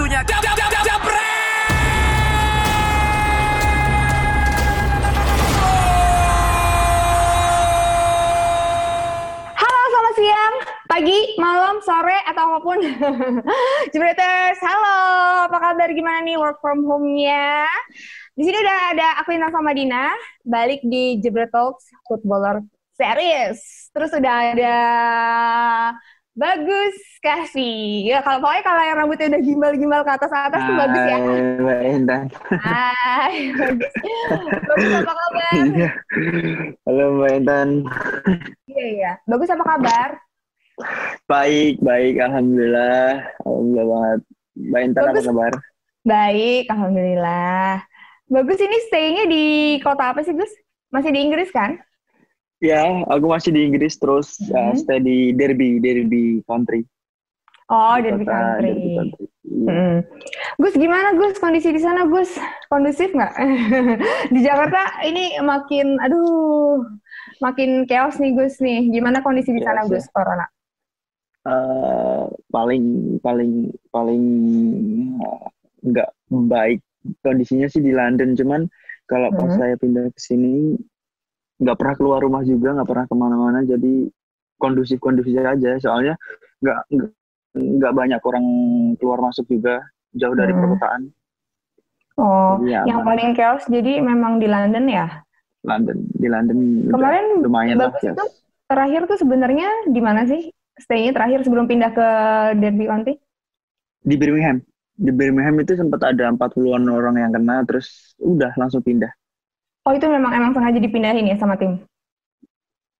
Waktunya Halo, selamat siang, pagi, malam, sore, atau apa pun. Jebreters, halo. Apa kabar? Gimana nih work from home-nya? Di sini udah ada aku Intan sama Dina, balik di Jebret Talks Footballer Series. Terus udah ada Bagus Kasih. Ya, kalau pokoknya kalau yang rambutnya udah gimbal-gimbal ke atas atas tuh bagus ya. Hai, Mbak Intan. Hai, bagus. Bagus apa kabar? Iya. Halo Mbak Intan. Iya, iya. Bagus apa kabar? Baik, baik. Alhamdulillah. Alhamdulillah banget. Mbak Intan apa Bagus. kabar? Baik, alhamdulillah. Bagus ini stay-nya di kota apa sih, Gus? Masih di Inggris kan? Ya, aku masih di Inggris terus ya, Mhm. stay di Derby, Derby Country. Oh, Di Derby kota Country. Derby Country. Iya. Mm. Gus, gimana Gus kondisi di sana, Gus? Kondusif nggak? di Jakarta ini makin, aduh, makin chaos nih, Gus nih. Gimana kondisi di sana, ya. Gus, corona? Eh, paling paling paling eh, nggak baik kondisinya sih di London cuman kalau pas Mhm. saya pindah ke sini nggak pernah keluar rumah juga nggak pernah ke mana-mana jadi kondusif kondusif aja soalnya nggak nggak- banyak orang keluar masuk juga jauh dari Mhm. perkotaan Oh, Jadi yang aman. paling chaos jadi memang di London ya? London di London Kemarin lumayan lah ya itu terakhir tuh sebenarnya di mana sih? Stay-nya terakhir sebelum pindah ke Derby County? di Birmingham di Birmingham itu sempat ada 40-an orang yang kena terus udah langsung pindah Oh, itu memang emang sengaja dipindahin ya sama tim?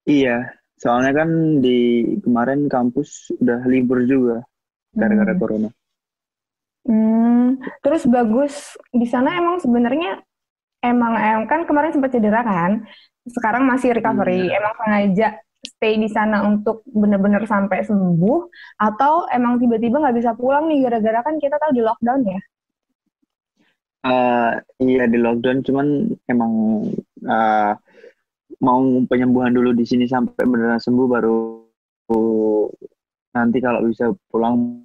Iya, soalnya kan di kemarin kampus udah libur juga gara-gara Hmm. corona. Hmm, terus bagus di sana emang sebenarnya emang em kan kemarin sempat cedera kan, sekarang masih recovery. Iya. Emang sengaja stay di sana untuk bener-bener sampai sembuh atau emang tiba-tiba nggak bisa pulang nih gara-gara kan kita tahu di lockdown ya? Eh, iya di lockdown, cuman emang eh, mau penyembuhan dulu di sini sampai beneran sembuh baru nanti kalau bisa pulang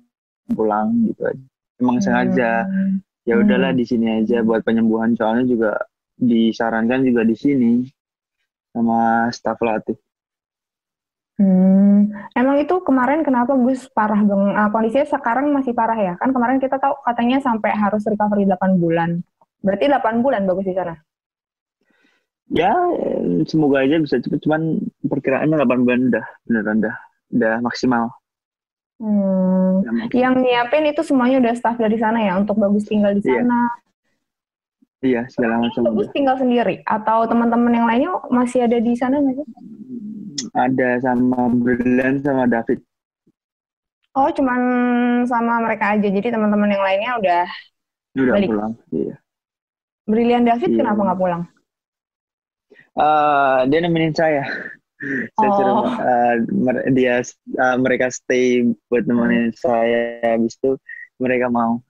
pulang gitu aja. Emang sengaja Hmm. ya udahlah Hmm. di sini aja buat penyembuhan soalnya juga disarankan juga di sini sama staf latih. Hmm, emang itu kemarin kenapa Gus parah bang? ah, kondisinya sekarang masih parah ya? Kan kemarin kita tahu katanya sampai harus recovery 8 bulan. Berarti 8 bulan bagus di sana. Ya, semoga aja bisa cepet. Cuman perkiraannya 8 bulan udah beneran udah udah maksimal. Hmm, maksimal. yang nyiapin itu semuanya udah staff dari sana ya untuk bagus tinggal di Iya, sana. Iya, segala macam Bagus tinggal sendiri atau teman-teman yang lainnya masih ada di sana nggak sih? Ada sama Brilliant sama David. Oh, cuman sama mereka aja. Jadi teman-teman yang lainnya udah Udah balik. pulang. Iya. Brilian David Iya. kenapa nggak pulang? Eh, dia nemenin saya. Saya suruh Oh. mer- dia eh, mereka stay buat nemenin saya. Habis itu mereka mau.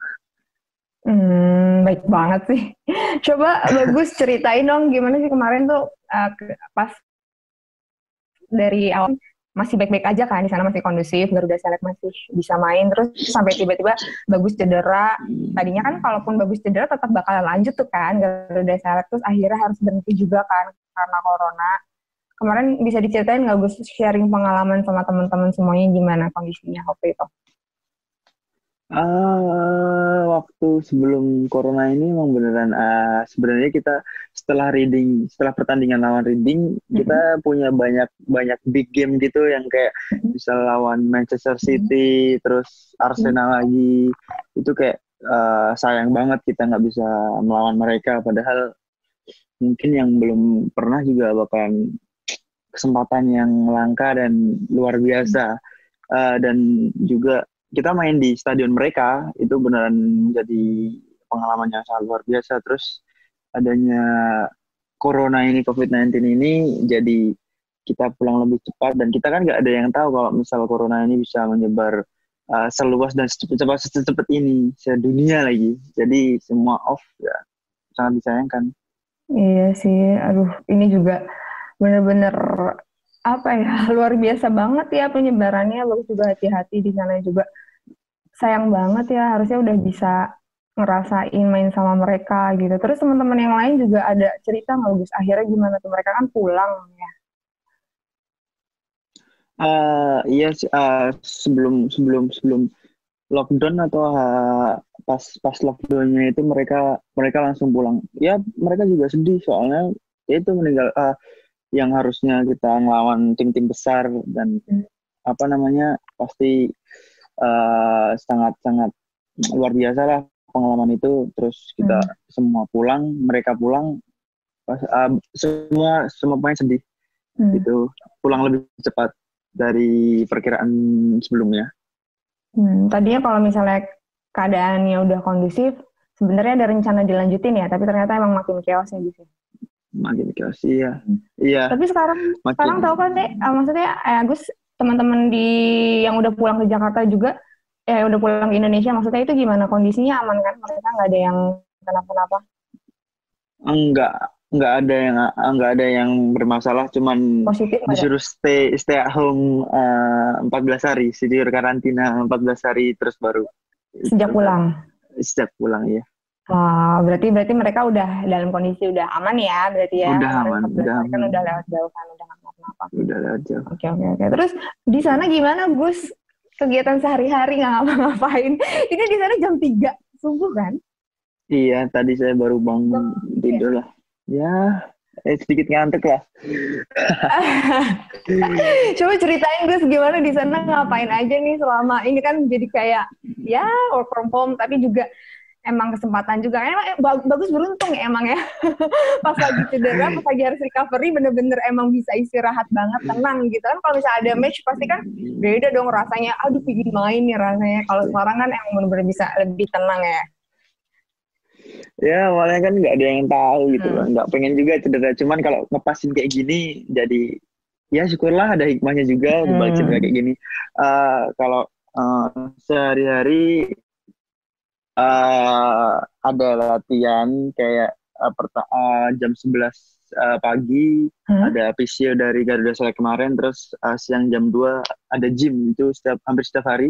Hmm, baik banget sih. Coba bagus ceritain dong gimana sih kemarin tuh uh, pas dari awal masih baik-baik aja kan di sana masih kondusif, Garuda Select masih bisa main terus sampai tiba-tiba bagus cedera. Tadinya kan kalaupun bagus cedera tetap bakal lanjut tuh kan Garuda Select terus akhirnya harus berhenti juga kan karena corona. Kemarin bisa diceritain nggak Gus sharing pengalaman sama teman-teman semuanya gimana kondisinya waktu itu? Ah, waktu sebelum corona ini emang beneran ah, sebenarnya kita setelah reading, setelah pertandingan lawan reading, kita punya banyak banyak big game gitu yang kayak bisa lawan Manchester City, terus Arsenal lagi. Itu kayak ah, sayang banget kita nggak bisa melawan mereka. Padahal mungkin yang belum pernah juga bakalan kesempatan yang langka dan luar biasa. Ah, dan juga kita main di stadion mereka itu beneran menjadi pengalaman yang sangat luar biasa. Terus adanya corona ini covid-19 ini jadi kita pulang lebih cepat. Dan kita kan nggak ada yang tahu kalau misal corona ini bisa menyebar uh, seluas dan secepat secepat ini sedunia lagi. Jadi semua off ya sangat disayangkan. Iya sih, aduh ini juga bener-bener apa ya luar biasa banget ya penyebarannya. Bagus juga hati-hati di sana juga. sayang banget ya harusnya udah bisa ngerasain main sama mereka gitu. Terus teman-teman yang lain juga ada cerita nggak Gus? Akhirnya gimana tuh mereka kan pulang ya? Uh, iya uh, sebelum sebelum sebelum lockdown atau uh, pas pas lockdownnya itu mereka mereka langsung pulang. Ya mereka juga sedih soalnya ya itu meninggal uh, yang harusnya kita ngelawan tim-tim besar dan hmm. apa namanya pasti uh, sangat sangat luar biasa lah pengalaman itu terus kita hmm. semua pulang mereka pulang uh, semua semua pemain sedih hmm. gitu pulang lebih cepat dari perkiraan sebelumnya hmm, tadinya kalau misalnya keadaannya udah kondusif sebenarnya ada rencana dilanjutin ya tapi ternyata emang makin chaos ya gitu makin chaos iya hmm. iya. Tapi sekarang makin... sekarang tahu kan deh uh, maksudnya eh, Agus teman-teman di yang udah pulang ke Jakarta juga ya udah pulang ke Indonesia maksudnya itu gimana? Kondisinya aman kan? Mereka nggak ada yang kenapa-napa? Enggak enggak ada yang enggak ada yang bermasalah cuman Positif disuruh ada? stay stay at home uh, eh, 14 hari disuruh karantina 14 hari terus baru sejak pulang? sejak pulang ya Wah, berarti berarti mereka udah dalam kondisi udah aman ya, berarti ya. Udah aman, udah aman. Kan udah lewat jauh kan, udah nggak apa-apa. Udah lewat jauh. Oke, oke, oke. Terus di sana gimana, Gus? kegiatan sehari-hari nggak ngapa-ngapain. Ini di sana jam 3 subuh kan? Iya, tadi saya baru bangun oh, tidur lah. Ya, eh, sedikit ngantuk lah. Coba ceritain Gus gimana di sana ngapain aja nih selama ini kan jadi kayak ya work from home tapi juga emang kesempatan juga. Emang eh, bagus beruntung ya emang ya. Pas lagi cedera pas lagi harus recovery bener-bener emang bisa istirahat banget tenang gitu kan. Kalau misalnya ada match pasti kan beda dong rasanya. Aduh pingin main nih rasanya. Kalau sekarang kan emang bener-bener bisa lebih tenang ya. Ya awalnya kan nggak ada yang tahu gitu hmm. nggak pengen juga cedera. Cuman kalau ngepasin kayak gini jadi ya syukurlah ada hikmahnya juga hmm. balik cedera kayak gini. Uh, kalau uh, sehari-hari uh, ada latihan kayak uh, perta- uh, jam 11 uh, pagi hmm? ada physio dari Garuda Select kemarin terus uh, siang jam 2 ada gym itu setiap hampir setiap hari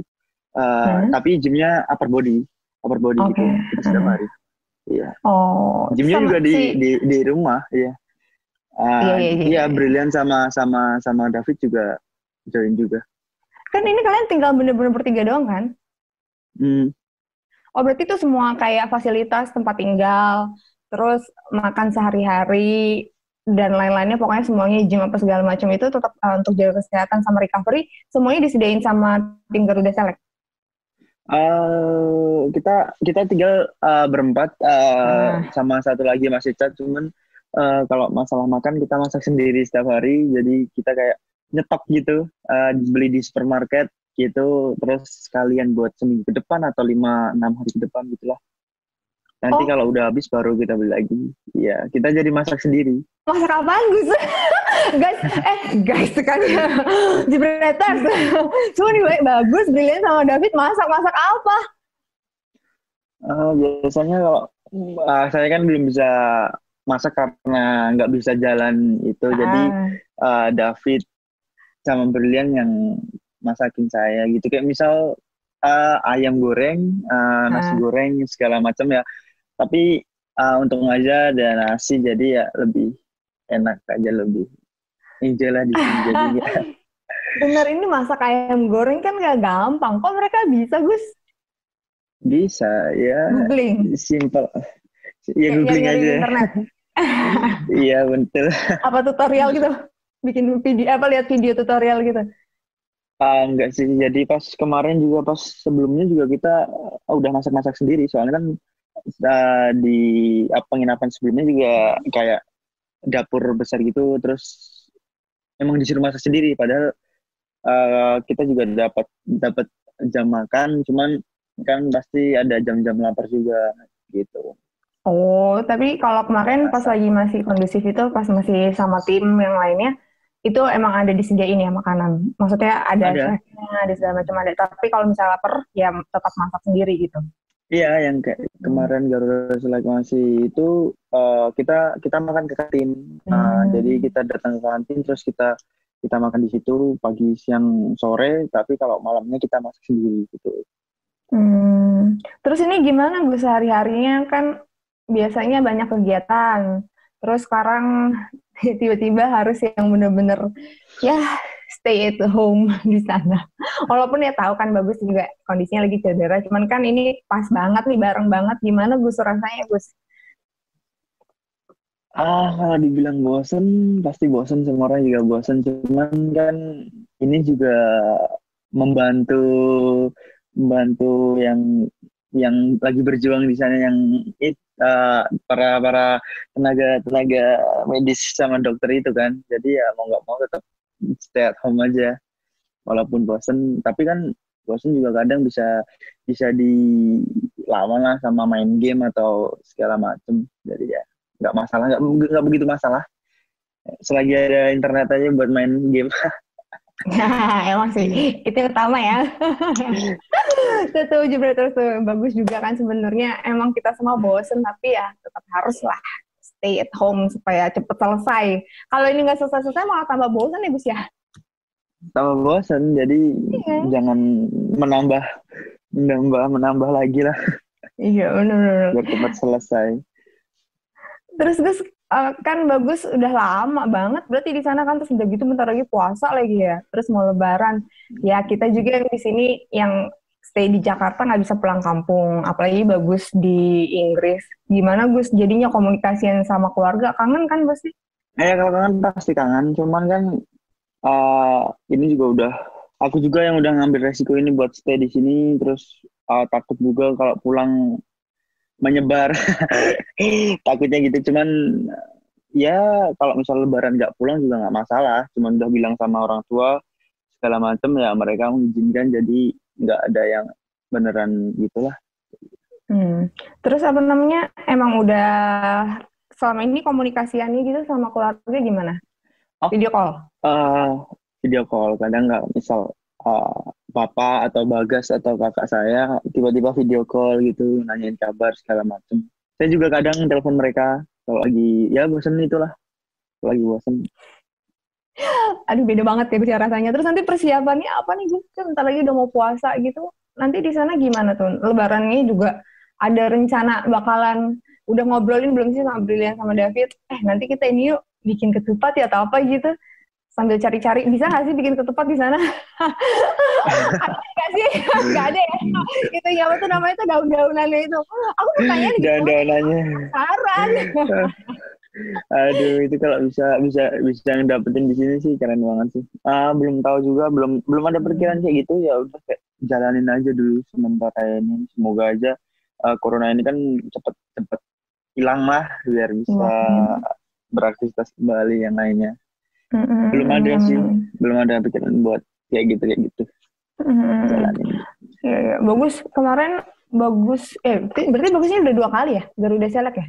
uh, hmm? tapi gymnya upper body upper body okay. gitu setiap hmm. hari iya oh gymnya juga di, si... di di rumah iya uh, iya, iya, iya, iya. brilian sama sama sama David juga join juga kan ini kalian tinggal bener-bener bertiga doang kan hmm. Oh berarti itu semua kayak fasilitas tempat tinggal, terus makan sehari-hari dan lain-lainnya pokoknya semuanya gym apa segala macam itu tetap uh, untuk jaga kesehatan sama recovery semuanya disediain sama tim Garuda Select. Uh, kita kita tinggal uh, berempat uh, sama satu lagi masih cat cuman uh, kalau masalah makan kita masak sendiri setiap hari jadi kita kayak nyetok gitu uh, beli di supermarket gitu. Terus sekalian buat seminggu ke depan atau lima enam hari ke depan gitulah nanti oh. kalau udah habis baru kita beli lagi. Ya kita jadi masak sendiri. Masak apa Gus? Guys eh guys sekali jebreters cuma nih bagus Brilian sama David masak masak apa? Uh, biasanya kalau uh, saya kan belum bisa masak karena nggak bisa jalan itu. Ah. jadi uh, David sama Brilian yang masakin saya gitu kayak misal uh, ayam goreng uh, nasi goreng segala macam ya tapi uh, untuk aja ada nasi jadi ya lebih enak aja lebih enjoy lah di sini jadi Bener ini masak ayam goreng kan gak gampang. Kok mereka bisa, Gus? Bisa, ya. Googling. Simple. Ya, googling ya, aja. internet. Iya, betul. Apa tutorial gitu? Bikin video, apa lihat video tutorial gitu? Uh, enggak sih, jadi pas kemarin juga pas sebelumnya juga kita uh, udah masak-masak sendiri, soalnya kan uh, di uh, penginapan sebelumnya juga kayak dapur besar gitu, terus emang disuruh masak sendiri, padahal uh, kita juga dapat dapat jam makan, cuman kan pasti ada jam-jam lapar juga gitu. Oh, tapi kalau kemarin pas lagi masih kondusif itu, pas masih sama tim yang lainnya, itu emang ada disediain ya makanan. Maksudnya ada ada, ada segala macam ada. Tapi kalau misalnya lapar ya tetap masak sendiri gitu. Iya, yang kayak hmm. kemarin Garuda Select masih itu uh, kita kita makan ke kantin. Uh, hmm. Jadi kita datang ke kantin terus kita kita makan di situ pagi, siang, sore. Tapi kalau malamnya kita masak sendiri gitu. Hmm. Terus ini gimana Gus sehari-harinya kan biasanya banyak kegiatan. Terus sekarang tiba-tiba harus yang bener-bener ya stay at home di sana. Walaupun ya tahu kan bagus juga kondisinya lagi cedera, cuman kan ini pas banget nih bareng banget. Gimana Gus rasanya Gus? Ah, kalau dibilang bosen, pasti bosen semua orang juga bosen. Cuman kan ini juga membantu membantu yang yang lagi berjuang di sana yang it, uh, para para tenaga tenaga medis sama dokter itu kan. Jadi ya mau nggak mau tetap stay at home aja. Walaupun bosen, tapi kan bosen juga kadang bisa bisa dilawan lah sama main game atau segala macem. Jadi ya nggak masalah nggak nggak begitu masalah selagi ada internet aja buat main game emang sih itu utama ya. Setuju terus bagus juga kan sebenarnya. Emang kita semua bosen tapi ya tetap harus lah stay at home supaya cepet selesai. Kalau ini nggak selesai selesai malah tambah bosen ya Gus ya? Tambah bosen jadi iya. jangan menambah menambah menambah lagi lah. Iya benar-benar biar cepat selesai. Terus Gus uh, kan bagus udah lama banget berarti di sana kan terus udah gitu bentar lagi puasa lagi ya. Terus mau lebaran. Ya kita juga yang di sini yang stay di Jakarta nggak bisa pulang kampung, apalagi bagus di Inggris. Gimana Gus jadinya komunikasian sama keluarga kangen kan pasti? Eh kalau kangen pasti kangen, cuman kan uh, ini juga udah aku juga yang udah ngambil resiko ini buat stay di sini terus uh, takut juga kalau pulang menyebar. Takutnya gitu. Cuman ya kalau misal lebaran nggak pulang juga nggak masalah. Cuman udah bilang sama orang tua segala macam ya mereka mengizinkan. Jadi nggak ada yang beneran gitulah. Hmm. terus apa namanya? Emang udah selama ini komunikasiannya gitu sama keluarga gimana? Oh, video call? Uh, video call. Kadang nggak misal uh, papa atau bagas atau kakak saya tiba-tiba video call gitu nanyain kabar segala macem. Saya juga kadang telepon mereka kalau lagi ya bosan itulah. Kalau lagi bosan aduh beda banget ya bicara rasanya. Terus nanti persiapannya apa nih gue kan bentar lagi udah mau puasa gitu. Nanti di sana gimana tuh? Lebarannya juga ada rencana bakalan udah ngobrolin belum sih sama Brilian sama David? Eh nanti kita ini yuk bikin ketupat ya atau apa gitu sambil cari-cari bisa nggak sih bikin ketupat di sana? nggak sih? Nggak ada ya? itu ya apa tuh namanya itu daun-daunannya itu. Aku mau tanya nih. Daun-daunannya. Saran. Aduh itu kalau bisa bisa bisa dapetin di sini sih keren banget sih. Ah belum tahu juga belum belum ada perkiraan kayak gitu ya udah kayak jalanin aja dulu sementara ini. Semoga aja uh, corona ini kan cepet cepet hilang lah biar bisa hmm. beraktivitas kembali yang lainnya hmm Belum ada sih, belum ada pikiran buat kayak gitu kayak gitu. Mm-hmm. Ya, ya. Bagus kemarin bagus eh berarti bagusnya udah dua kali ya Garuda Select ya?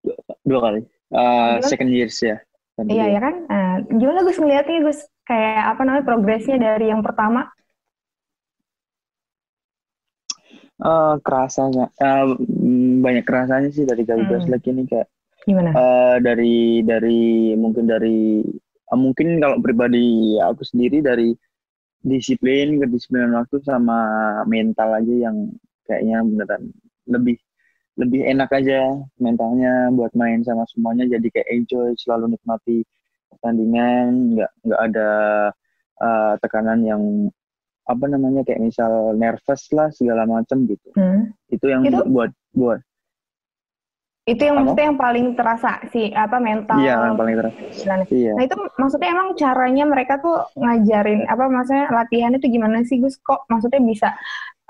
Dua, dua kali. Uh, second years ya. Iya ya kan. Uh, gimana Gus ngeliatnya Gus kayak apa namanya progresnya dari yang pertama? Uh, kerasanya uh, banyak kerasanya sih dari Garuda hmm. Select ini kayak gimana? Uh, dari dari mungkin dari mungkin kalau pribadi aku sendiri dari disiplin kedisiplinan waktu sama mental aja yang kayaknya beneran lebih lebih enak aja mentalnya buat main sama semuanya jadi kayak enjoy selalu nikmati pertandingan nggak nggak ada uh, tekanan yang apa namanya kayak misal nervous lah segala macam gitu hmm. itu yang itu? buat buat itu yang maksudnya yang paling terasa sih apa mental. Iya, yang paling terasa. Iya. Nah, itu maksudnya emang caranya mereka tuh ngajarin apa maksudnya latihan itu gimana sih Gus? Kok maksudnya bisa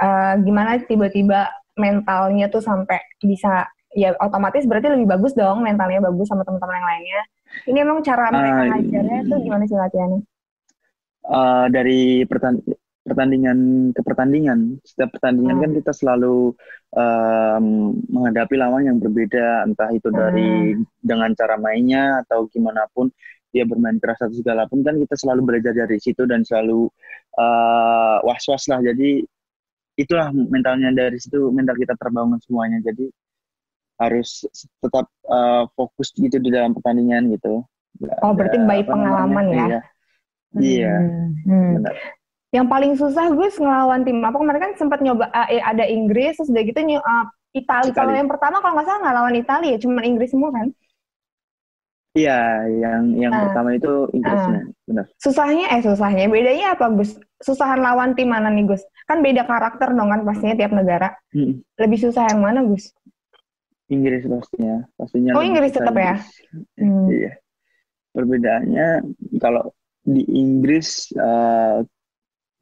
uh, gimana tiba-tiba mentalnya tuh sampai bisa ya otomatis berarti lebih bagus dong mentalnya bagus sama teman-teman yang lainnya. Ini emang cara mereka uh, ngajarnya tuh gimana sih latihannya? Uh, dari pertandingan pertandingan ke pertandingan. Setiap pertandingan hmm. kan kita selalu um, menghadapi lawan yang berbeda, entah itu dari hmm. dengan cara mainnya atau gimana pun dia bermain keras atau segala pun kan kita selalu belajar dari situ dan selalu uh, was-was lah. Jadi itulah mentalnya dari situ mental kita terbangun semuanya. Jadi harus tetap uh, fokus gitu di dalam pertandingan gitu. Oh, berarti baik pengalaman ya? Iya. Iya. Hmm. Benar Yang paling susah Gus ngelawan tim apa? Kemarin kan sempat nyoba eh, ada Inggris, terus udah gitu ny- uh, Italia. Kalau yang pertama kalau nggak salah nggak lawan Italia, ya, cuma Inggris semua kan? Iya, yang yang Ah. pertama itu Inggrisnya, benar. Susahnya, eh susahnya, bedanya apa Gus? Susahan lawan tim mana nih Gus? Kan beda karakter dong kan pastinya tiap negara. Mm, Lebih susah yang mana Gus? Inggris pastinya, pastinya. Oh, Inggris tetap ya? Hmm. Iya. Perbedaannya kalau di Inggris eh,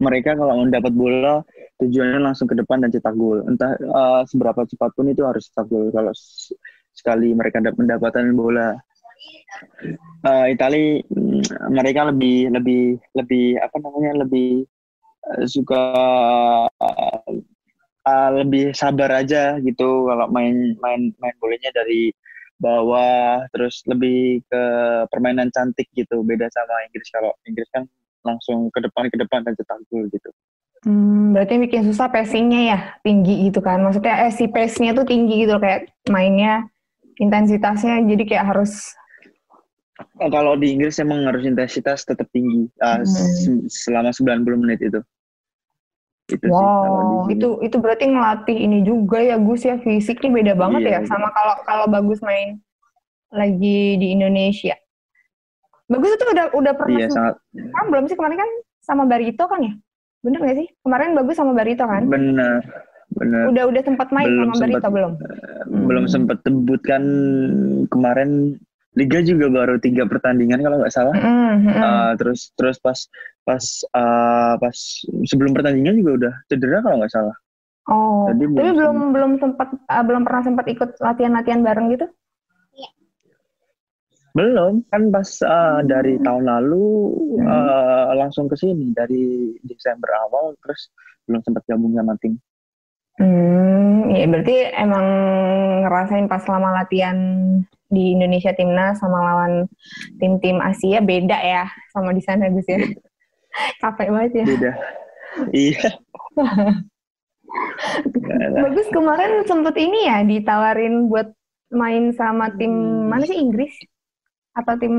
mereka kalau mau dapat bola tujuannya langsung ke depan dan cetak gol. Entah eh, seberapa cepat pun itu harus cetak gol. Kalau sekali mereka dapat mendapatkan bola, Eh Itali mm, mereka lebih lebih lebih apa namanya lebih eh, suka eh, lebih sabar aja gitu kalau main main main bolanya dari bawah terus lebih ke permainan cantik gitu beda sama Inggris kalau Inggris kan langsung ke depan ke depan dan cetak gol gitu Hmm, berarti yang bikin susah passingnya ya tinggi gitu kan? Maksudnya eh, si pace-nya tuh tinggi gitu kayak mainnya intensitasnya jadi kayak harus Eh, kalau di Inggris emang harus intensitas tetap tinggi eh, Hmm. se- selama 90 menit itu itu sih wow sini. itu itu berarti ngelatih ini juga ya Gus ya fisiknya beda banget Iya, ya iya. sama kalau kalau bagus main lagi di Indonesia. Bagus itu udah udah pernah iya sangat sekarang belum sih kemarin kan sama Barito kan ya? Bener gak sih? Kemarin bagus sama Barito kan? benar benar Udah udah sempat main Belum sama Barito sempat. belum? Hmm. belum sempat debut kan kemarin Liga juga baru tiga pertandingan kalau nggak salah Mm, mm, mm. Uh, terus terus pas pas uh, pas sebelum pertandingan juga udah cedera kalau nggak salah. oh, jadi tapi belum belum belum sempat uh, belum pernah sempat ikut latihan-latihan bareng gitu? Belum kan pas uh, dari tahun lalu Hmm. uh, langsung ke sini dari Desember awal terus belum sempat gabung sama tim. Hmm, ya berarti emang ngerasain pas selama latihan di Indonesia timnas sama lawan tim-tim Asia beda ya sama di sana Gus ya. Capek banget ya. Beda. iya. Bagus kemarin sempet ini ya ditawarin buat main sama tim Hmm. mana sih Inggris atau tim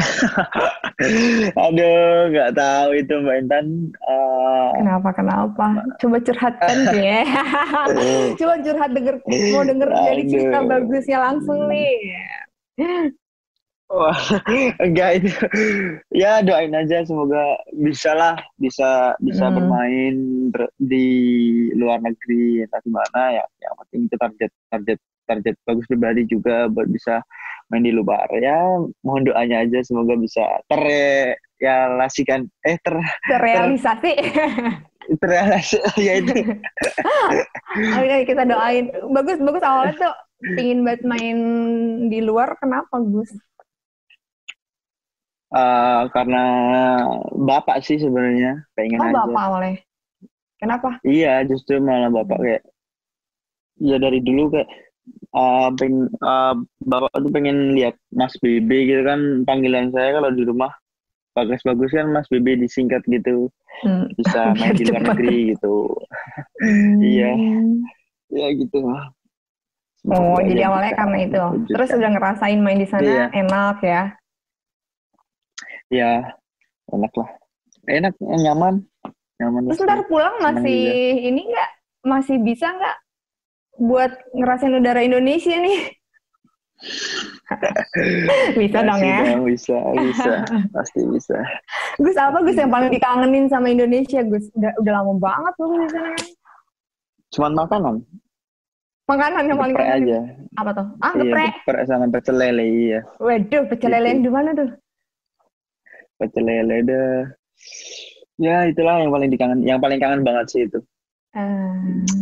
Aduh, nggak tahu itu Mbak Intan. Uh, kenapa kenapa? Coba curhatkan ya. Coba curhat denger mau denger dari cerita Aduh. bagusnya langsung nih. Wah, enggak itu. Ya doain aja semoga bisa lah, bisa bisa Hmm. bermain ber- di luar negeri entah di mana ya. Yang penting itu target target target bagus pribadi juga buat bisa main di luar ya. Mohon doanya aja semoga bisa terrealisasikan eh ter Terrealisasi. terrealisasi ya itu. Oke, kita doain. Bagus, bagus awalnya tuh pingin banget main di luar. Kenapa, Gus? Eh, karena bapak sih sebenarnya pengen Oh, aja. bapak awalnya. Kenapa? Iya, justru malah bapak kayak ya dari dulu kayak uh, peng, uh, bapak tuh pengen lihat Mas BB gitu kan panggilan saya kalau di rumah bagus-bagus kan Mas BB disingkat gitu Hmm. bisa main di luar negeri gitu. Hmm. Iya. Ya gitu. Oh, Semoga jadi awalnya karena itu. wujudkan. Terus udah ngerasain main di sana Iya. enak ya. ya enak lah. Enak, nyaman, nyaman. Terus ntar pulang masih ini nggak? Masih bisa nggak buat ngerasain udara Indonesia nih? bisa dong Masih ya. dong, bisa, bisa, pasti bisa. Gus apa Gus yang paling dikangenin sama Indonesia Gus? Udah udah lama banget loh di sana. Cuman makanan, Makanan yang paling kangenin. aja. Apa tuh? Ah, Iya, geprek. geprek sama pecel lele, iya. Waduh, pecel lele Gitu. di mana tuh? pecel lele deh. Ya itulah yang paling dikangen, yang paling kangen banget sih itu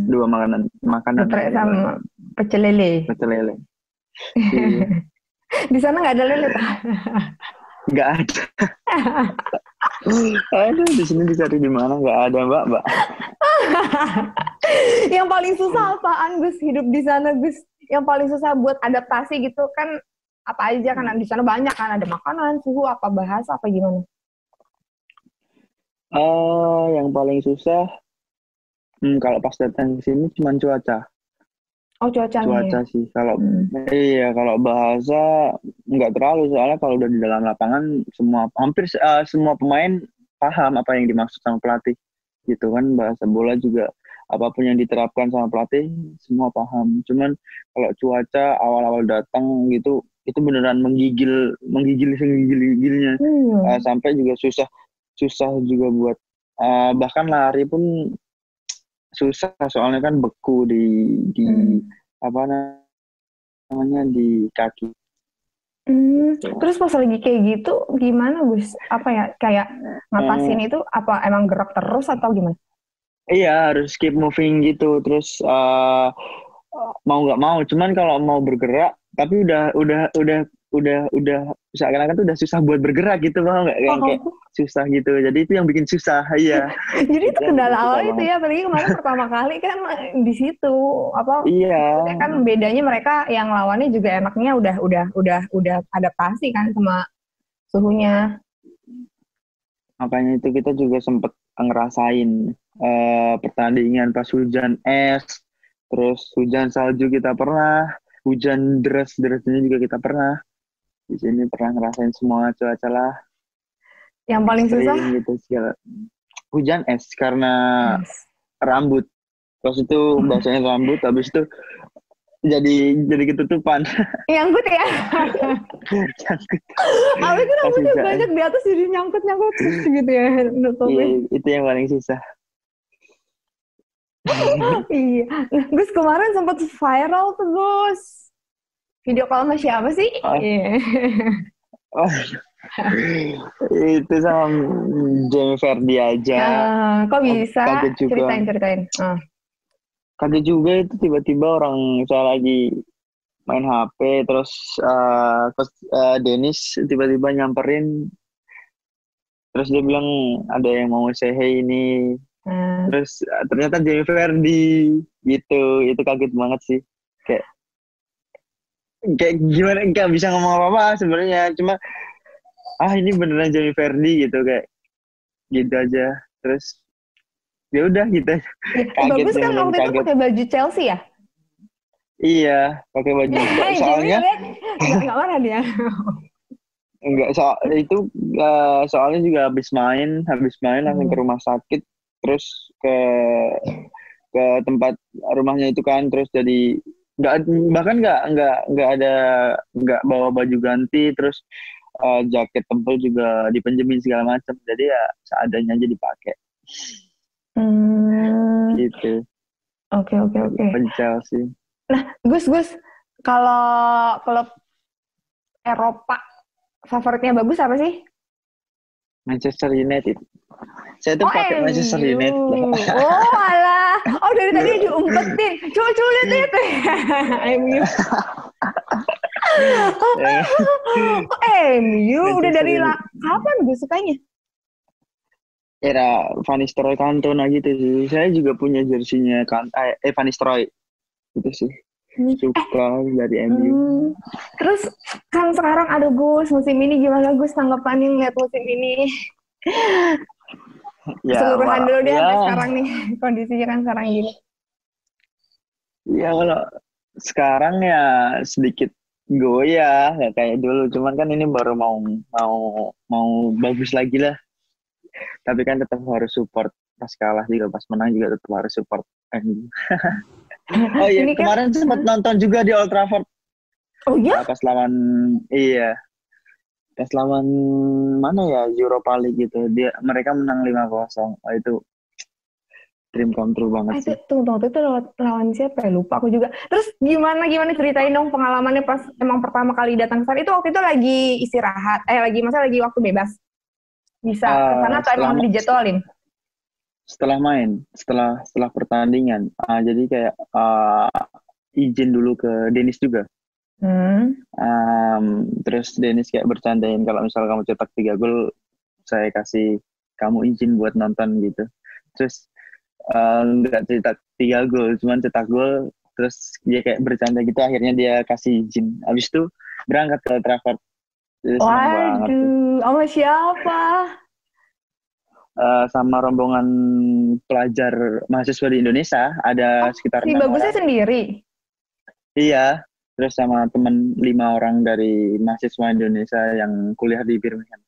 Dua makanan makanan geprek sama pecel lele. pecel lele. Iya. Di sana nggak ada lele, Pak. Nggak ada. Aduh, di sini dicari di mana nggak ada mbak mbak. yang paling susah apaan Gus hidup di sana Gus? Yang paling susah buat adaptasi gitu kan apa aja kan di sana banyak kan ada makanan, suhu, apa bahasa, apa gimana? Eh, yang paling susah, hmm, kalau pas datang ke sini cuma cuaca, Oh cuacanya. cuaca sih. Kalau Hmm. iya, kalau bahasa nggak terlalu soalnya kalau udah di dalam lapangan semua hampir eh, semua pemain paham apa yang dimaksud sama pelatih gitu kan bahasa bola juga apa pun yang diterapkan sama pelatih semua paham cuman kalau cuaca awal-awal datang gitu itu beneran menggigil menggigil menggigil gigilnya hmm. uh, sampai juga susah susah juga buat uh, bahkan lari pun susah soalnya kan beku di di hmm. apa namanya di kaki Hmm, terus pas lagi kayak gitu gimana Gus? Apa ya kayak ngatasin hmm. itu apa emang gerak terus atau gimana? Iya harus keep moving gitu terus uh, mau nggak mau cuman kalau mau bergerak tapi udah udah udah udah udah seakan-akan tuh udah susah buat bergerak gitu mau nggak? Kayak, oh. kayak susah gitu. Jadi itu yang bikin susah iya. Jadi itu kendala awal itu ya apalagi kemarin pertama kali kan di situ apa iya. kan bedanya mereka yang lawannya juga enaknya udah udah udah udah adaptasi kan sama suhunya. Makanya itu kita juga sempet ngerasain uh, pertandingan pas hujan es terus hujan salju kita pernah hujan deras derasnya juga kita pernah di sini pernah ngerasain semua cuaca lah. Yang paling susah? gitu segala hujan es karena yes. rambut. Terus itu bahasanya rambut habis itu jadi jadi ketutupan. Nyangkut ya? Nyangkut. Habis itu rambutnya banyak di atas jadi nyangkut nyangkut gitu ya iya, itu yang paling susah. Iya. Gus kemarin sempat viral tuh Gus Video call sama siapa sih? Oh. Yeah. oh. itu sama Jamie Ferdi aja. Uh, kok bisa? Kaget juga. Ceritain, ceritain. Uh. Kaget juga itu tiba-tiba orang saya lagi main HP, terus uh, uh, Dennis tiba-tiba nyamperin, terus dia bilang ada yang mau say hey ini, uh. terus ternyata Jamie Ferdi gitu, itu kaget banget sih, kayak gimana nggak bisa ngomong apa apa sebenarnya. Cuma ah ini beneran Jamie Verdi gitu kayak gitu aja. Terus ya udah gitu. Bagus kan waktu kaget. itu pakai baju Chelsea ya? Iya pakai baju soalnya nggak marah dia. Enggak so itu uh, soalnya juga habis main habis main langsung hmm. ke rumah sakit terus ke ke tempat rumahnya itu kan terus jadi nggak bahkan nggak nggak nggak ada nggak bawa baju ganti terus uh, jaket tebal juga dipenjemin segala macam jadi ya seadanya aja dipakai. Hmm. gitu. Oke oke oke. Pencel sih. Nah Gus Gus kalau klub Eropa favoritnya bagus apa sih? Manchester United. Saya tuh oh, pakai Manchester United. Oh alah. Oh dari tadi diumpetin. Coba coba lihat lihat. MU. oh, MU udah dari kapan gue sukanya? Era Van Nistelrooy Cantona gitu sih. Saya juga punya jersinya kan eh, eh Van Nistelrooy. Itu sih. Suka eh. dari MU. Hmm. Terus kan sekarang ada Gus musim ini gimana Gus tanggapannya ngeliat musim ini? Ya, keseluruhan dulu deh ya. sekarang nih kondisinya kan sekarang gini. Ya kalau sekarang ya sedikit goyah ya kayak dulu. Cuman kan ini baru mau mau mau bagus lagi lah. Tapi kan tetap harus support pas kalah juga pas menang juga tetap harus support. Oh iya kan, kemarin sempat nonton juga di Old Trafford. Oh iya? Pas lawan iya pas lawan mana ya Europa League gitu dia mereka menang 5-0 oh, itu dream come true banget sih. Tunggu, tunggu, itu lawan, lawan siapa ya? Lupa aku juga. Terus gimana, gimana ceritain dong pengalamannya pas emang pertama kali datang ke sana. Itu waktu itu lagi istirahat, eh lagi masa lagi waktu bebas? Bisa uh, karena atau emang dijadwalin? Setelah main, setelah setelah pertandingan. Uh, jadi kayak uh, izin dulu ke Denis juga. Hmm. Um, terus Dennis kayak bercandain kalau misal kamu cetak tiga gol, saya kasih kamu izin buat nonton gitu. Terus uh, nggak cetak tiga gol, cuman cetak gol. Terus dia kayak bercanda gitu, akhirnya dia kasih izin. Habis itu berangkat ke Trafford. Waduh, sama siapa? Uh, sama rombongan pelajar mahasiswa di Indonesia ada oh, sekitar si bagusnya orang. sendiri iya terus sama teman lima orang dari mahasiswa Indonesia yang kuliah di Birmingham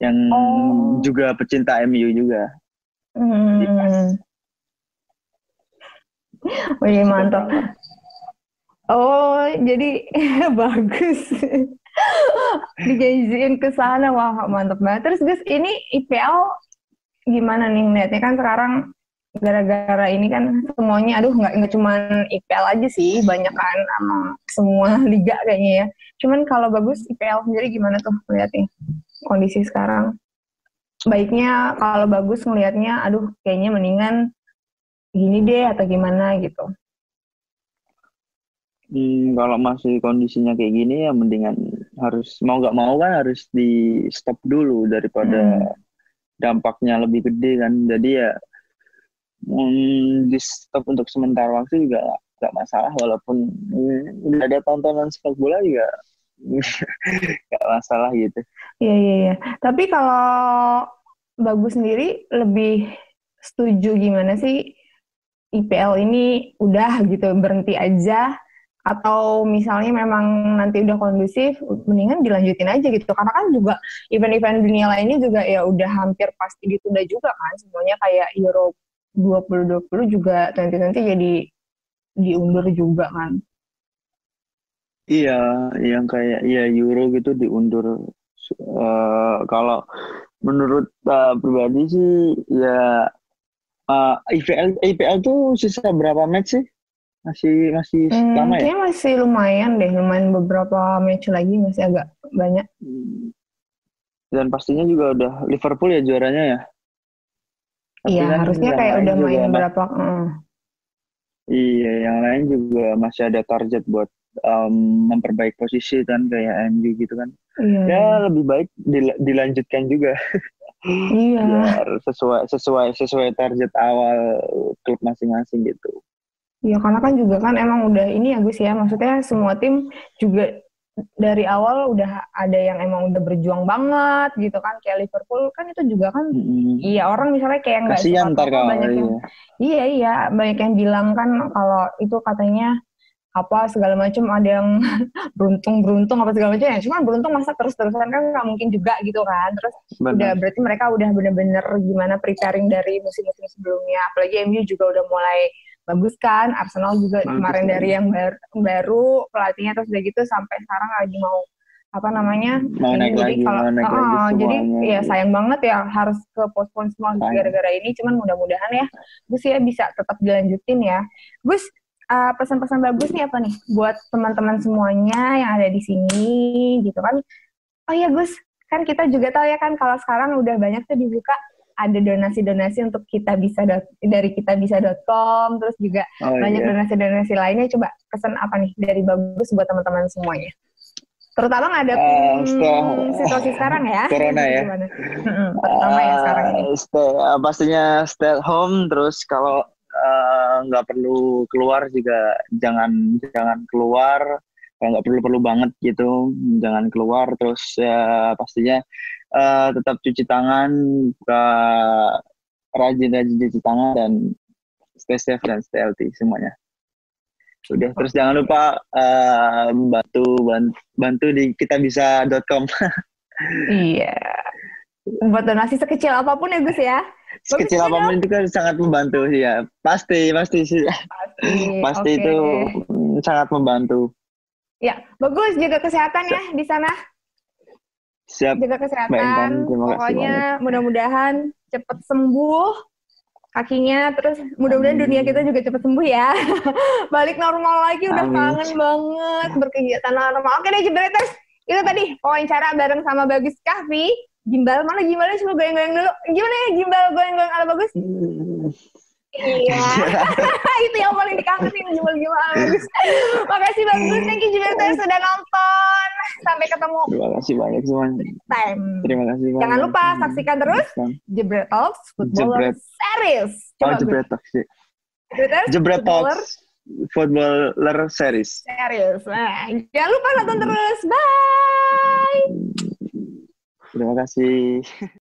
yang Oh. juga pecinta MU juga. Hmm. Wih, mantap. Oh, jadi bagus. Dijanjiin ke sana, wah mantap banget. Terus Gus, ini IPL gimana nih ngeliatnya kan sekarang gara-gara ini kan semuanya, aduh nggak nggak cuma IPL aja sih, banyak kan sama semua liga kayaknya ya. Cuman kalau bagus IPL sendiri gimana tuh ngeliatnya kondisi sekarang? Baiknya kalau bagus ngelihatnya, aduh kayaknya mendingan gini deh atau gimana gitu. Hmm, kalau masih kondisinya kayak gini ya mendingan harus mau nggak mau kan harus di stop dulu daripada Hmm. dampaknya lebih gede kan. Jadi ya hmm, di stop untuk sementara waktu juga nggak- masalah walaupun hmm, udah ada tontonan sepak bola juga nggak masalah gitu. Iya iya iya. Tapi kalau bagus sendiri lebih setuju gimana sih IPL ini udah gitu berhenti aja atau misalnya memang nanti udah kondusif mendingan dilanjutin aja gitu karena kan juga event-event dunia lainnya juga ya udah hampir pasti ditunda juga kan semuanya kayak Euro 2020 juga nanti-nanti jadi diundur juga kan. Iya, yang kayak ya Euro gitu diundur. Eh, kalau menurut eh, pribadi sih ya eh, IPL IPL tuh sisa berapa match sih? Masih masih Hmm, lama ya? masih lumayan deh, lumayan beberapa match lagi masih agak banyak. Dan pastinya juga udah Liverpool ya juaranya ya. Tapi Iya, kan harusnya kayak udah main ma- berapa. mm. Iya, yang lain juga masih ada target buat em, memperbaiki posisi kan kayak MU gitu kan. Iya, Ya iya. lebih baik dil- dilanjutkan juga. Iya. biar sesuai sesuai sesuai target awal klub masing-masing gitu. Iya, karena kan juga kan emang udah ini ya Gus ya, maksudnya semua tim juga dari awal udah ada yang emang udah berjuang banget gitu kan, kayak Liverpool kan itu juga kan, Mm-mm. iya orang misalnya kayak nggak Kasihan ntar kalau banyak yang iya. Iya iya banyak yang bilang kan kalau itu katanya apa segala macam ada yang beruntung beruntung apa segala macam ya cuman beruntung masa terus terusan kan nggak mungkin juga gitu kan terus udah benar. berarti mereka udah bener-bener gimana preparing dari musim-musim sebelumnya apalagi MU juga udah mulai bagus kan? Arsenal juga Bagus kemarin lagi. dari yang baru, baru pelatihnya terus udah gitu sampai sekarang lagi mau apa namanya Mau naik jadi lagi, kalau mau naik lagi Oh, jadi semuanya. ya sayang banget ya harus ke postpone semua gara-gara ini. Cuman mudah-mudahan ya Gus ya bisa tetap dilanjutin ya. Gus uh, pesan-pesan bagus nih apa nih buat teman-teman semuanya yang ada di sini gitu kan? Oh ya Gus kan kita juga tahu ya kan kalau sekarang udah banyak tuh dibuka ada donasi-donasi untuk kita bisa dari kita bisa.com terus juga Oh banyak iya. donasi-donasi lainnya. Coba pesan apa nih dari bagus buat teman-teman semuanya? Terutama nggak ada Eh, setelah- situasi sekarang ya. Corona ya. Mm-mm, terutama ya sekarang ini. Eh, stay, eh, pastinya stay at home terus kalau eh, nggak perlu keluar juga jangan jangan keluar. Kalau nggak perlu perlu banget gitu jangan keluar. Terus ya pastinya eh, tetap cuci tangan buka rajin-rajin cuci tangan dan stay safe dan stay healthy semuanya. Udah terus jangan lupa eh, bantu ban- bantu di kitabisa.com iya. Buat donasi sekecil apa pun ya Gus ya. Sekecil juga apa pun itu kan sangat membantu sih ya pasti pasti sih. Pasti pasti Oke. itu sangat membantu. Ya bagus jaga kesehatan ya di sana siap. Jaga kesehatan. Pokoknya mudah-mudahan cepet sembuh kakinya. Terus mudah-mudahan dunia kita juga cepet sembuh ya. Balik normal lagi. Udah Amin. kangen banget. Berkegiatan normal. Oke deh jebreters itu tadi wawancara bareng sama Bagus Kahfi. Gimbal mana? Gimbalnya coba goyang-goyang dulu. Gimana ya? Gimbal goyang-goyang ala bagus iya itu yang paling dikangenin bagus makasih bagus thank you jebreters sudah nonton sampai ketemu terima kasih banyak semuanya time terima kasih banyak Jangan lupa saksikan terus Jebret Talks Footballer Jebret. Series. oh Coba Gus. jebret talks sih. Jebret jebret talks footballer series Series. Nah, jangan lupa nonton terus. Bye. terima kasih